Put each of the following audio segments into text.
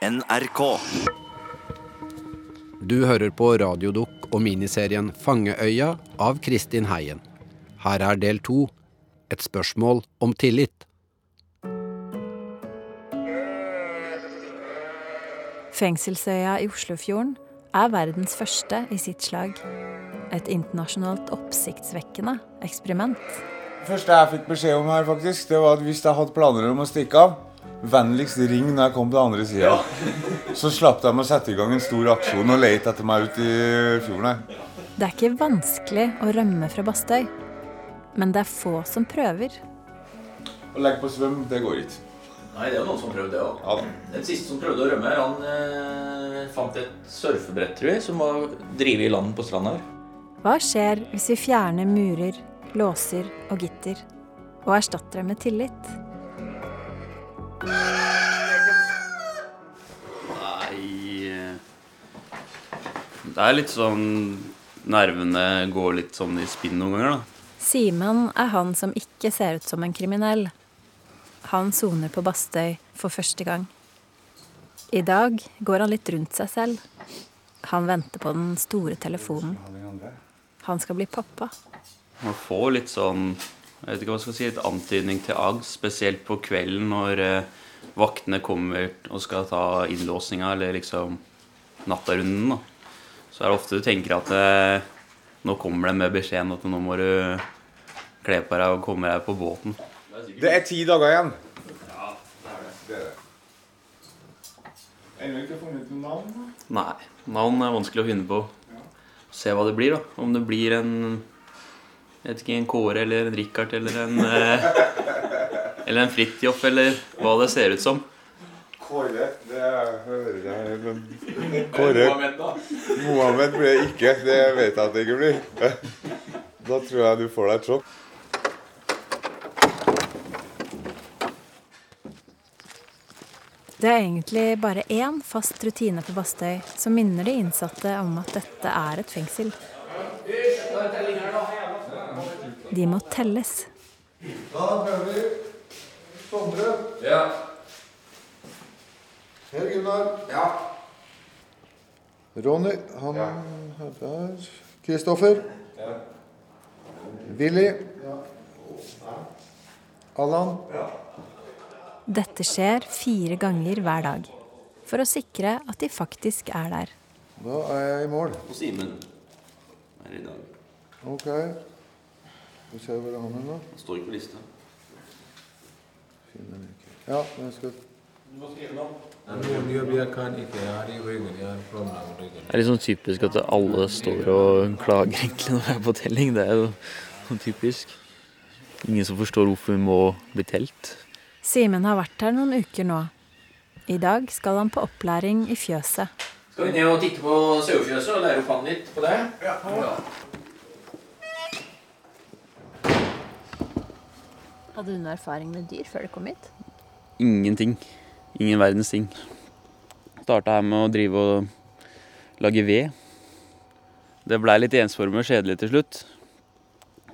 NRK. Du hører på radiodukk og miniserien Fangeøya av Kristin Heien. Her er del to, et spørsmål om tillit. Fengselsøya i Oslofjorden er verdens første i sitt slag. Et internasjonalt oppsiktsvekkende eksperiment. Det første jeg fikk beskjed om her, faktisk, det var at hvis jeg hadde planer om å stikke av, vennligst ring når jeg kom på den andre sida. Så slapp de å sette i gang en stor aksjon og lete etter meg ute i fjorden her. Det er ikke vanskelig å rømme fra Bastøy, men det er få som prøver. Å legge på svøm, det går ikke. Nei, det er jo noen som prøvde det òg. Ja, Den siste som prøvde å rømme, han eh, fant et surfebrett, tror jeg, som var drevet i land på stranda her. Hva skjer hvis vi fjerner murer, låser og gitter, og erstatter dem med tillit? Nei eh, Det er litt sånn Nervene går litt sånn i spinn noen ganger, da. Simen er han som ikke ser ut som en kriminell. Han soner på Bastøy for første gang. I dag går han litt rundt seg selv. Han venter på den store telefonen. Han skal bli pappa. Man får litt sånn Jeg vet ikke hva jeg skal si, et antydning til angst, spesielt på kvelden når eh, vaktene kommer og skal ta innlåsinga eller liksom nattarunden. da. Så er det ofte du tenker at eh, nå kommer de med beskjeden at nå må du kle på deg og komme deg på båten. Det er ti dager igjen. Det er det. Ennå ikke funnet noe navn? Nei, navn er vanskelig å finne på. Se hva det blir, da. Om det blir en jeg vet ikke, en Kåre eller en Richard eller en eh, Eller en Fridtjof eller hva det ser ut som. Kåre, det hører jeg men Kåre Mohammed blir det ikke. Det vet jeg at det ikke blir. Da tror jeg du får deg et sjokk. Det er egentlig bare én fast rutine på Bastøy som minner de innsatte om at dette er et fengsel. De må telles. Da prøver vi. Sondre. Ja. Per Gunnar. ja. Ronny. Han er der. Kristoffer. Ja. Willy. Ja. Allan. Ja. Dette skjer fire ganger hver dag. For å sikre at de faktisk er der. Da er jeg i mål. Og Simen er i dag. Ok. Vi ser hvor han hen, nå. Han står ikke på lista. Finner den ikke. Ja, men jeg skal. Det er litt sånn typisk at alle står og klager egentlig når det er på telling. Det er jo sånn typisk. Ingen som forstår hvorfor vi må bli telt. Simen har vært her noen uker nå. I dag skal han på opplæring i fjøset. Skal vi ned og titte på sauefjøset og lære opp han litt på det? Ja. Hadde du noe erfaring med dyr før du kom hit? Ingenting. Ingen verdens ting. Starta her med å drive og lage ved. Det blei litt ensformig og kjedelig til slutt.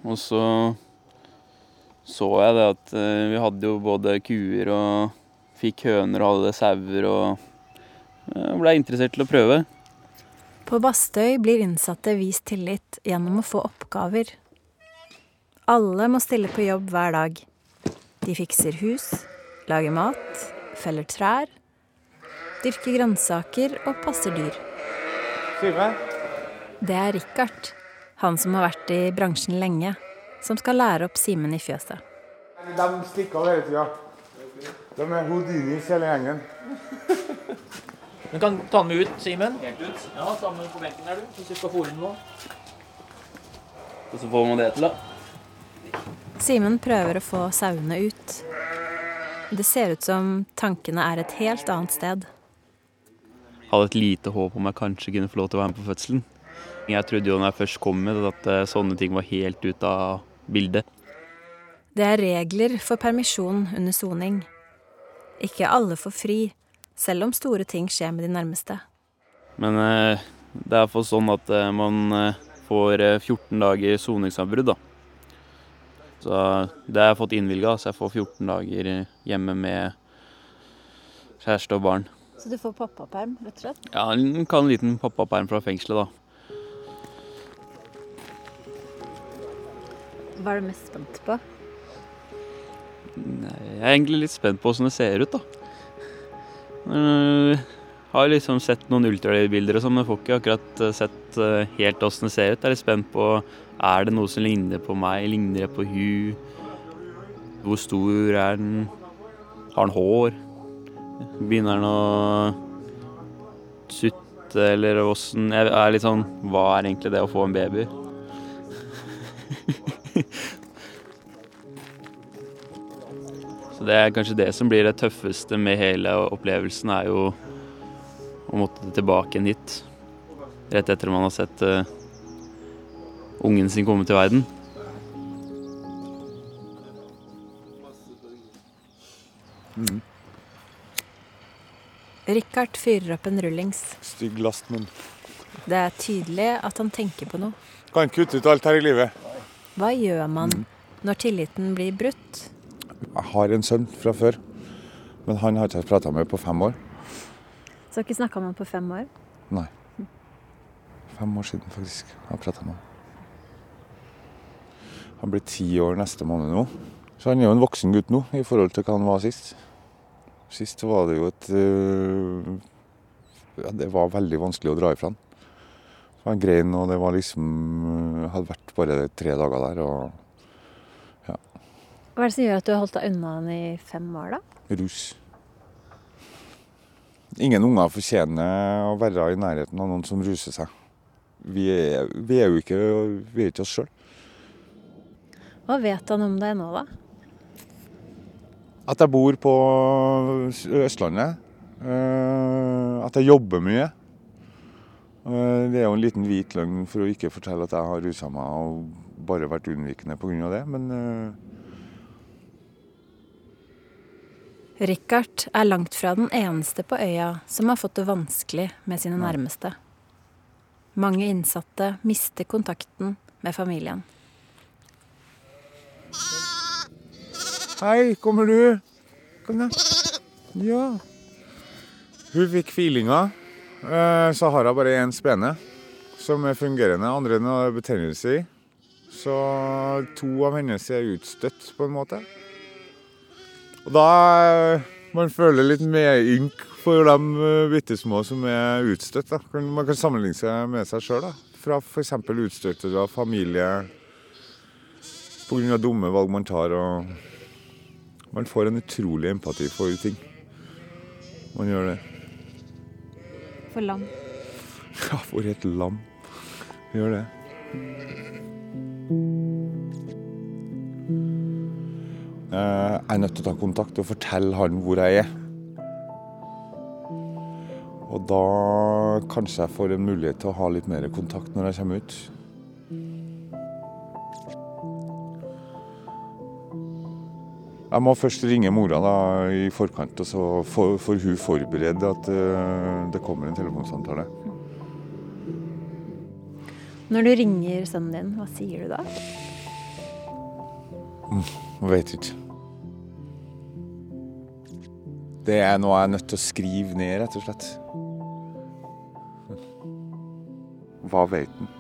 Og så så jeg det at eh, vi hadde jo både kuer og fikk høner og hadde sauer og jeg blei interessert til å prøve. På Bastøy blir innsatte vist tillit gjennom å få oppgaver. Alle må stille på jobb hver dag. De fikser hus, lager mat, feller trær, dyrker grønnsaker og passer dyr. Det er Richard, han som har vært i bransjen lenge, som skal lære opp Simen i fjøset. De stikker av hele tida. De er hodinis hele gjengen. Du kan ta den med ut, Simen. Helt ut? Ja, ta den med på benken der, du. Hvis du skal fôre den nå. Og så får man det til, da. Simen prøver å få sauene ut. Det ser ut som tankene er et helt annet sted. Jeg Hadde et lite håp om jeg kanskje kunne få lov til å være med på fødselen. Jeg trodde jo når jeg først kom med at eh, sånne ting var helt ute av bildet. Det er regler for permisjon under soning. Ikke alle får fri, selv om store ting skjer med de nærmeste. Men eh, det er iallfall sånn at eh, man får eh, 14 dager soningsavbrudd, da. Så det har jeg fått innvilga, så jeg får 14 dager hjemme med kjæreste og barn. Så du får pappaperm, rett og slett? Ja, en kan en liten pappaperm fra fengselet, da. Hva er du mest spent på? Nei, Jeg er egentlig litt spent på åssen det ser ut, da. Har liksom sett noen ultralydbilder og sånn, men får ikke akkurat eh, sett eh, helt åssen det ser ut. Jeg er litt spent på er det noe som ligner på meg, ligner det på hun? Hvor stor er den? Har den hår? Begynner den å sutte, eller åssen Jeg er litt sånn Hva er egentlig det å få en baby? Så det er kanskje det som blir det tøffeste med hele opplevelsen, er jo å måtte tilbake igjen hit. Rett etter man har sett uh, ungen sin komme til verden. Richard fyrer opp en rullings. Stygg last, men Det er tydelig at han tenker på noe. kan kutte ut alt her i livet. Hva gjør man når tilliten blir brutt? Jeg har en sønn fra før, men han har jeg ikke prata med på fem år. Så har ikke snakka med han på fem år? Nei. Fem år siden, faktisk. Jeg har prata med han. Han blir ti år neste måned nå. Så han er jo en voksen gutt nå i forhold til hva han var sist. Sist var det jo et øh, Ja, det var veldig vanskelig å dra ifra han. Han grein, og det var liksom øh, Hadde vært bare tre dager der, og Hva er det som gjør at du har holdt deg unna han i fem år, da? rus. Ingen unger fortjener å være i nærheten av noen som ruser seg. Vi er, vi er jo ikke, vi er ikke oss sjøl. Hva vet han om deg nå, da? At jeg bor på Østlandet. eh, At jeg jobber mye. Eh, Det er jo en liten hvit løgn for å ikke fortelle at jeg har rusa meg og bare vært unnvikende pga. det, men eh, Richard er langt fra den eneste på øya som har fått det vanskelig med sine nærmeste. Mange innsatte mister kontakten med familien. Hei, kommer du? Kom da. Ja. Hun fikk feelinga. Eh, Så har hun bare én spene som er fungerende. Andre enn betennelse i. Så to av hennes er utstøtt, på en måte. Og da eh, man føler litt medynk for de eh, bitte små som er utstøtt. Da. Man kan sammenligne seg med seg sjøl. Fra f.eks. utstøtte av familie pga. dumme valg man tar. og man får en utrolig empati for ting. Man gjør det. For lam. Ja, for et lam. Gjør det. Jeg er nødt til å ta kontakt og fortelle han hvor jeg er. Og da kanskje jeg får en mulighet til å ha litt mer kontakt når jeg kommer ut. Jeg må først ringe mora da, i forkant, og så får, hun forberede at eh, det kommer en telefonsamtale. Når du ringer sønnen din, hva sier du da? Jeg vet ikke. Det er noe jeg er nødt til å skrive ned, rett og slett. Hva vet han?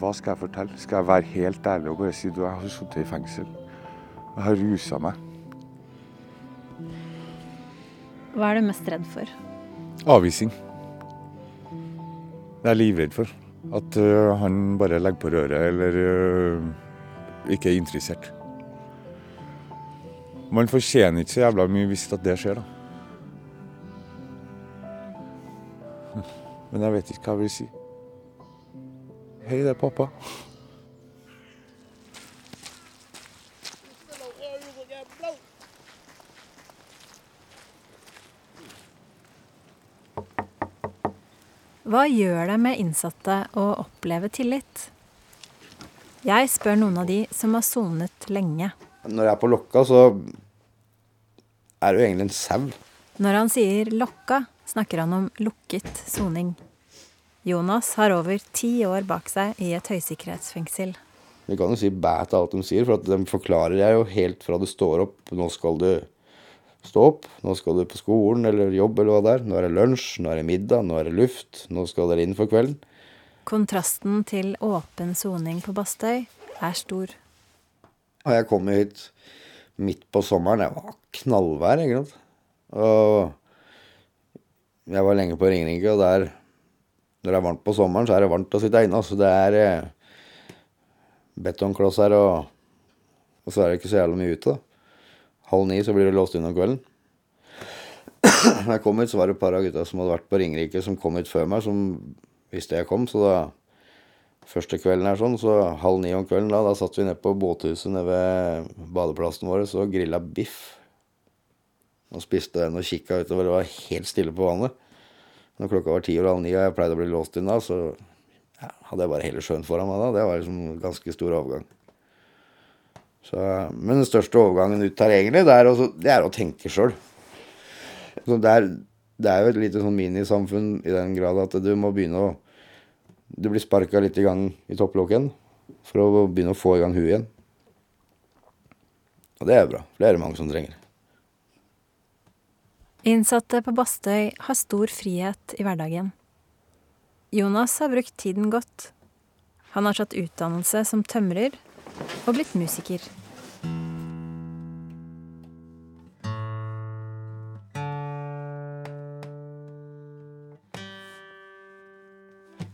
Hva skal jeg fortelle? Skal jeg være helt ærlig og bare si at jeg har sittet i fengsel? Jeg har rusa meg. Hva er du mest redd for? Avvisning. Det er jeg livredd for. At uh, han bare legger på røret eller uh, ikke er interessert. Man fortjener ikke så jævla mye hvis at det skjer, da. Men jeg vet ikke hva jeg vil si. Hei, det er pappa. Hva gjør det med innsatte å oppleve tillit? Jeg spør noen av de som har sonet lenge. Når jeg er på Lokka, så er jo egentlig en sau. Når han sier 'lokka', snakker han om lukket soning. Jonas har over ti år bak seg i et høysikkerhetsfengsel. Vi kan jo si bæ til alt de sier, for at de forklarer jeg jo helt fra det står opp. Nå skal du Stå opp, nå skal du på skolen eller jobb eller hva det er. Nå er det lunsj, nå er det middag, nå er det luft. Nå skal dere inn for kvelden. Kontrasten til åpen soning på Bastøy er stor. Jeg kom hit midt på sommeren. Det var knallvær, sant. Og jeg var lenge på Ringerike, og der Når det er varmt på sommeren, så er det varmt å sitte inne. Altså det er eh, betongklosser, og, og så er det ikke så jævlig mye ute, da. Halv ni så blir det låst inn om kvelden. Når jeg kom hit, så var det et par av gutta som hadde vært på Ringerike, som kom hit før meg, som visste jeg kom. Så da første kvelden her sånn, så halv ni om kvelden, da, da satt vi nede på båthuset nede ved badeplassen vår og grilla biff. Og spiste den og kikka utover. Det var helt stille på vannet. Når klokka var ti over halv ni og jeg pleide å bli låst inn da, så ja, hadde jeg bare hele sjøen foran meg da. Det var liksom ganske stor overgang. Så, men den største overgangen ut her egentlig, det er, også, det er å tenke sjøl. Det, det er jo et lite sånn minisamfunn i den grad at du må begynne å Du blir sparka litt i gang i topplåken for å begynne å få i gang huet igjen. Og det er bra, det er det mange som trenger. Innsatte på Bastøy har stor frihet i hverdagen. Jonas har brukt tiden godt. Han har tatt utdannelse som tømrer og blitt musiker.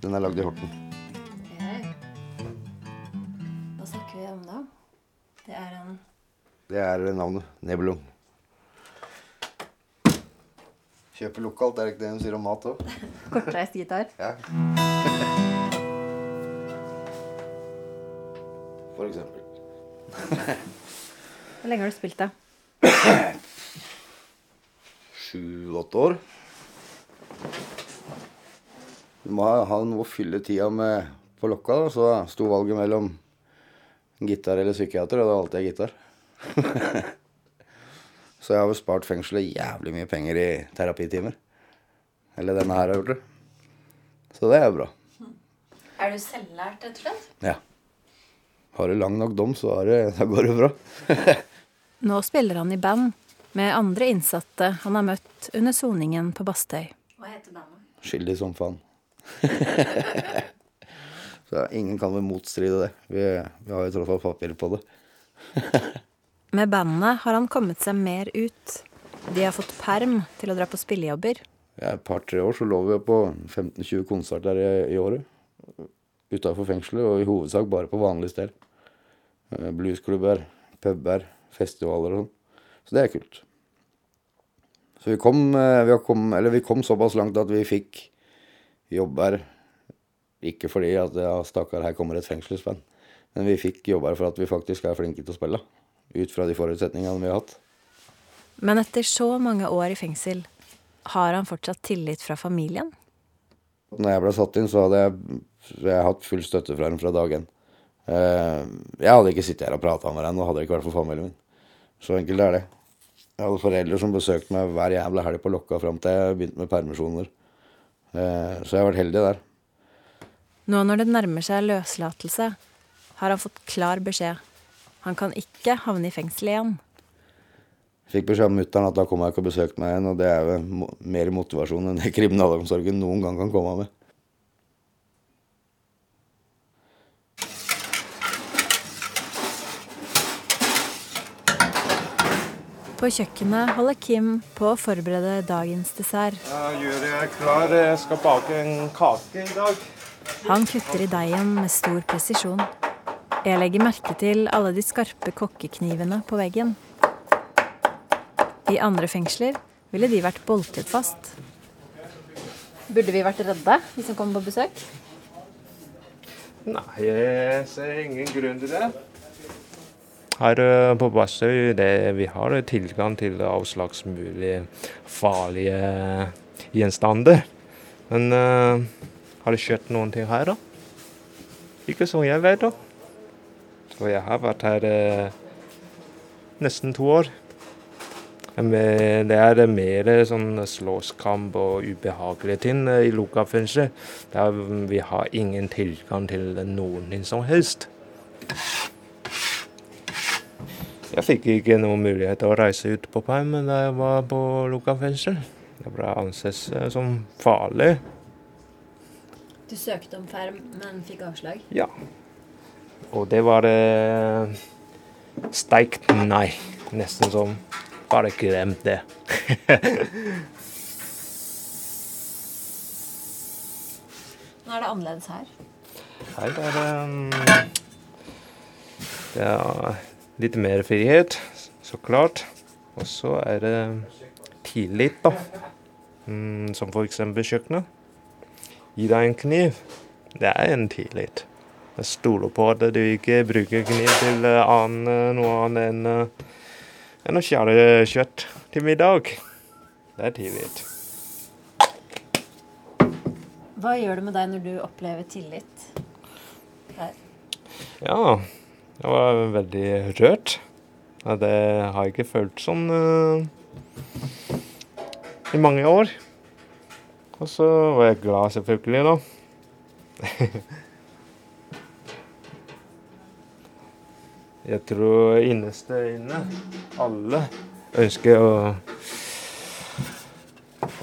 Den er lagd i Horten. Hva snakker vi om da? Det er en Det er navnet. Nebelung. Kjøper lokalt, er det ikke det hun sier om mat òg? kortreist gitar. Ja. For eksempel. Hvor lenge har du spilt, da? Sju-åtte år. Du må ha, ha noe å fylle tida med på lokka, da. Så sto valget mellom gitar eller psykiater, og da valgte jeg gitar. så jeg har jo spart fengselet jævlig mye penger i terapitimer. Eller denne her har gjort det. Så det er jo bra. Er du selvlært, rett og slett? Ja. Har du lang nok dom, så det, da går det bra. Nå spiller han i band med andre innsatte han har møtt under soningen på Bastøy. Hva heter bandet? Skyldig som faen. så ingen kan vel motstride det. Vi, vi har jo tross alt papir på det. Med bandet har han kommet seg mer ut. De har fått perm til å dra på spillejobber. Ja, et par-tre år så lå vi på 15-20 konserter i, i året. Utafor fengselet, og i hovedsak bare på vanlig sted. Eh, Bluesklubber, puber, festivaler og sånn. Så det er kult. Så vi kom, eh, vi, har kom, eller vi kom såpass langt at vi fikk jobb her. Ikke fordi at ja, stakkar, her kommer et fengselsband. Men vi fikk jobber for at vi faktisk er flinke til å spille. Ut fra de forutsetningene vi har hatt. Men etter så mange år i fengsel har han fortsatt tillit fra familien. Når jeg ble satt inn, så hadde jeg, jeg hatt full støtte fra dem fra dag én. Eh, jeg hadde ikke sittet her og prata med dem, og hadde det ikke vært for familien min. Så enkelt er det. Jeg hadde foreldre som besøkte meg hver jævla helg på Lokka fram til jeg begynte med permisjoner. Eh, så jeg har vært heldig der. Nå når det nærmer seg løslatelse, har han fått klar beskjed. Han kan ikke havne i fengsel igjen. Fikk beskjed av mutter'n at da kommer jeg ikke og besøker meg igjen, og det er jo mer motivasjon enn det kriminalomsorgen noen gang kan komme med. På kjøkkenet holder Kim på å forberede dagens dessert. Da gjør jeg klar. Jeg skal bake en kake i dag. Han kutter i deigen med stor presisjon. Jeg legger merke til alle de skarpe kokkeknivene på veggen. I andre fengsler ville de vært boltet fast. Burde vi vært redde, vi som kommer på besøk? Nei, jeg ser ingen grunn til det. Her eh, på Bassøy det, vi har tilgang til all slags mulig farlige gjenstander. Men uh, har det skjedd noen ting her, da? Ikke som jeg vet, da. Så jeg har vært her uh, nesten to år. Men det er mer sånn slåsskamp og ubehagelige ting i lukka fengsel. Der vi har ingen tilgang til noen ting som helst. Jeg fikk ikke noen mulighet til å reise ut på perm da jeg var på lukka fengsel. Det ble anses eh, som farlig. Du søkte om perm, men fikk avslag? Ja. Og det var eh, steikt nei. Nesten som Bare glem det. Nå er det annerledes her. Her er det um, Det er litt mer frihet, så klart. Og så er det tillit, da. Mm, som eksempel kjøkkenet. Gi deg en kniv. Det er en tillit. Jeg stoler på at du ikke bruker kniv til annen, noe annet enn eh, enn å skjære kjøtt til middag. Det er tillit. Hva gjør det med deg når du opplever tillit her? Ja, jeg var veldig rørt. Det har jeg ikke følt sånn uh, i mange år. Og så var jeg glad, selvfølgelig, da. jeg tror innerst inne alle ønsker å,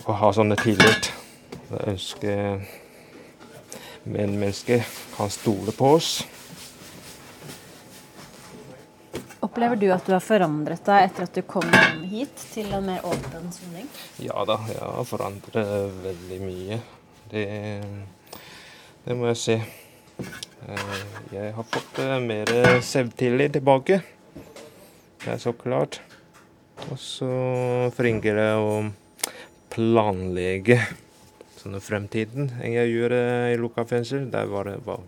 å ha sånne tillit. Jeg ønsker medmennesker kan stole på oss. Opplever du at du har forandret deg etter at du kom hit til en mer åpen soning? Ja da, jeg har forandret veldig mye. Det, det må jeg si. Eh, Jeg har fått eh, mer selvtillit tilbake. Det er så klart. Og så flinkere å planlegge sånn fremtiden enn jeg gjorde i lukka fengsel. Det,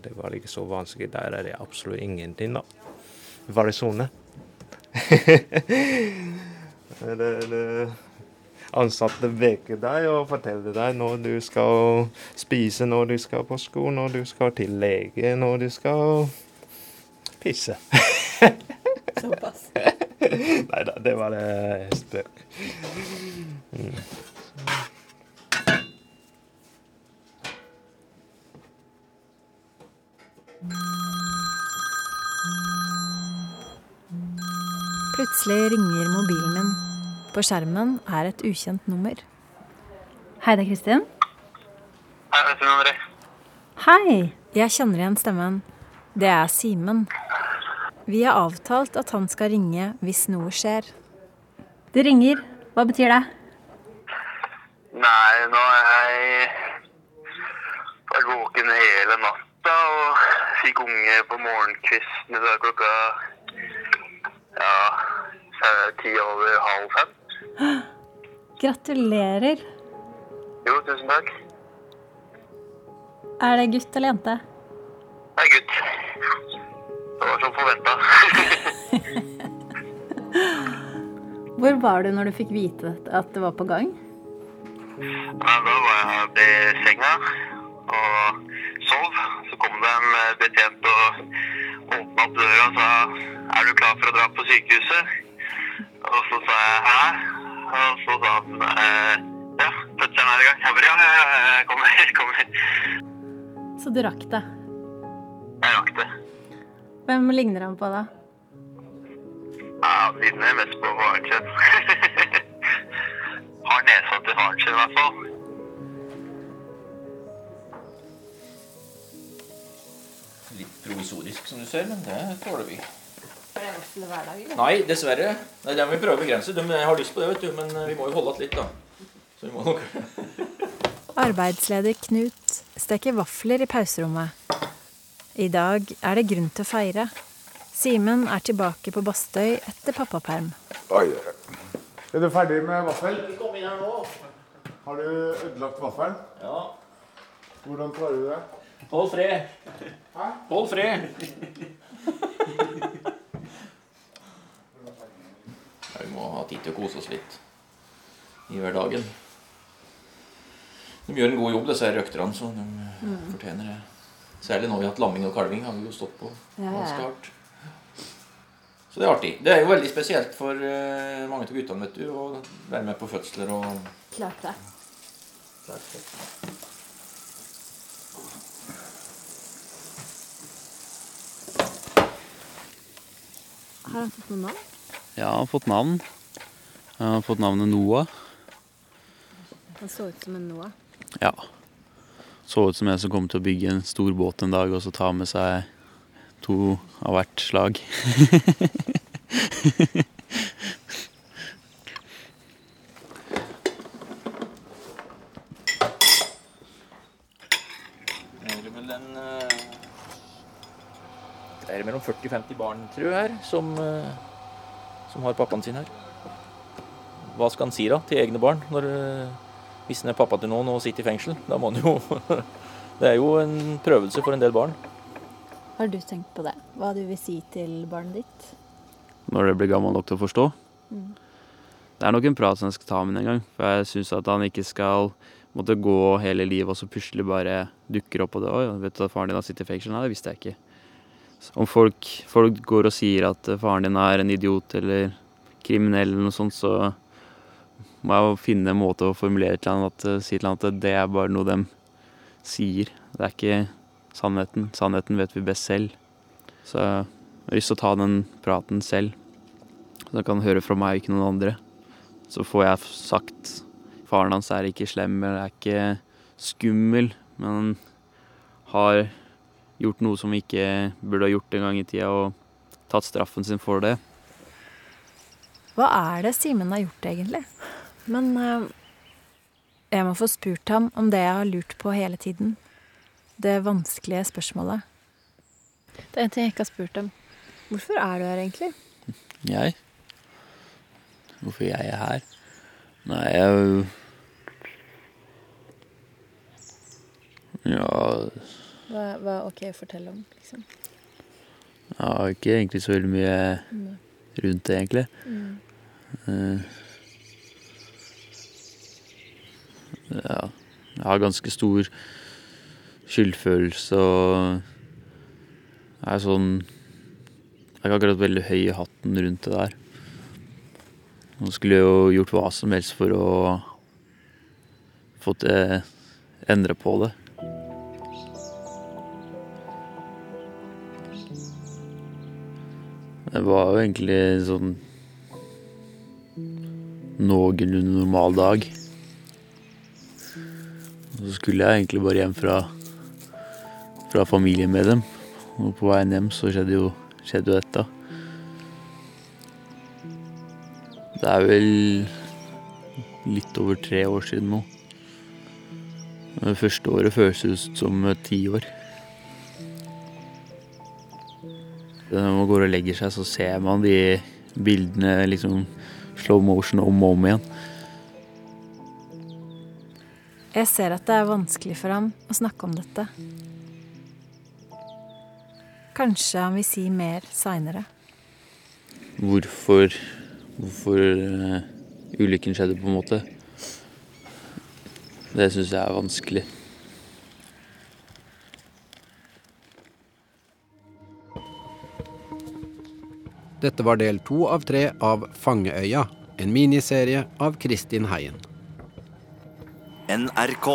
det var ikke så vanskelig. Der er det absolutt ingenting, da. Bare sone. det ansatte veker deg og forteller deg når du skal spise, når du skal på sko, når du skal til lege, når du skal pisse. Såpass. Nei da, det var det spøk. Mm. Plutselig ringer mobilen min. På skjermen er et ukjent nummer. Hei, det er Kristin. Hei, det er André. Hei! Jeg kjenner igjen stemmen. Det er Simen. Vi har avtalt at han skal ringe hvis noe skjer. Det ringer. Hva betyr det? Nei, nå har jeg vært våken hele natta og fikk unge på morgenkvisten i dag klokka ja, ti over halv fem. Gratulerer. Jo, tusen takk. Er det gutt eller jente? Det er gutt. Det var som forventa. Hvor var du når du fikk vite at det var på gang? Ja, da var jeg i senga og sov. Så kom det en eh, betjent og åpna opp døra og sa er du klar for å dra på sykehuset? Og så sa jeg hæ? Og så sa han eh, ja, fødselen er i gang. Jeg bare ja, ja, ja, jeg kommer, jeg kommer. Så du rakk det. Jeg rakk det. Hvem ligner han på, da? Ja, ligner mest på faren sin. Har nesa til faren sin i hvert fall. Provisorisk, som du ser, men det tåler vi. Nei, dessverre. Det er det vi prøver å begrense. De har lyst på det, vet du, men vi må jo holde igjen litt, da. Så vi må nok Arbeidsleder Knut steker vafler i pauserommet. I dag er det grunn til å feire. Simen er tilbake på Bastøy etter pappaperm. Oi, Er du ferdig med vaffel? Kom inn her nå. Har du ødelagt vaffelen? Ja. Hvordan klarer du det? Hold fred. Hold fred. Ja, vi må ha tid til å kose oss litt i hverdagen. De gjør en god jobb, disse røkterne, så de fortjener det. Særlig nå vi har hatt lamming og kalving, har vi jo stått på Ja, ja. ganske hardt. Så det er artig. Det er jo veldig spesielt for eh, mange av guttene vet du, å være med på fødsler og Klart det. Har han fått noe navn? Ja, han har fått navn. Han har fått navnet Noah. Han så ut som en Noah. Ja. Så ut som en som kommer til å bygge en stor båt en dag og så ta med seg to av hvert slag. Det er vel en eh, Det er mellom 40-50 barn, tror jeg, her, som, eh, som har pappaen sin her. Hva skal han si da til egne barn når eh, hvis han er pappa til noen og sitter i fengsel? Da må han jo Det er jo en prøvelse for en del barn. Har du tenkt på det? Hva du vil si til barnet ditt? Når det blir gammel nok til å forstå. Mm. Det er nok en prat som jeg skal ta med en gang. For jeg syns at han ikke skal måtte gå hele livet og så plutselig bare dukker opp på det. 'Oi, vet du at faren din har sittet i fengsel?' Nei, det visste jeg ikke. Om folk, folk går og sier at eh, faren din er en idiot eller kriminell eller noe sånt, så må jeg jo finne en måte å formulere til ham at, eh, si til at det er bare noe de sier. Det er ikke sannheten. Sannheten vet vi best selv. Så jeg har lyst til å ta den praten selv. Så han kan høre fra meg, ikke noen andre. Så får jeg sagt faren hans er ikke slem eller er ikke skummel, men har gjort noe som vi ikke burde ha gjort en gang i tida, og tatt straffen sin for det. Hva er det Simen har gjort, egentlig? Men eh, jeg må få spurt ham om det jeg har lurt på hele tiden. Det vanskelige spørsmålet. Det er en ting jeg ikke har spurt om. Hvorfor er du her, egentlig? Jeg? Hvorfor jeg er her? Nei, jeg Ja, Hva, hva OK, å fortelle om, liksom. jeg har ikke egentlig så veldig mye rundt det, egentlig. Mm. Eh, Ja, jeg har ganske stor skyldfølelse og er sånn Jeg er ikke akkurat veldig høy i hatten rundt det der. Nå skulle jeg jo gjort hva som helst for å få det endre på det. Det var jo egentlig sånn noenlunde normal dag. Så skulle jeg egentlig bare hjem fra, fra familien med dem. Og på veien hjem så skjedde jo, skjedde jo dette. Det er vel litt over tre år siden nå. Det første året føles ut som ti år. Når man går og legger seg, så ser man de bildene liksom slow motion om og om igjen. Jeg ser at det er vanskelig for ham å snakke om dette. Kanskje han vil si mer seinere. Hvorfor, hvorfor eh, ulykken skjedde, på en måte. Det syns jeg er vanskelig. Dette var del to av tre av Fangeøya, en miniserie av Kristin Heien. NRK.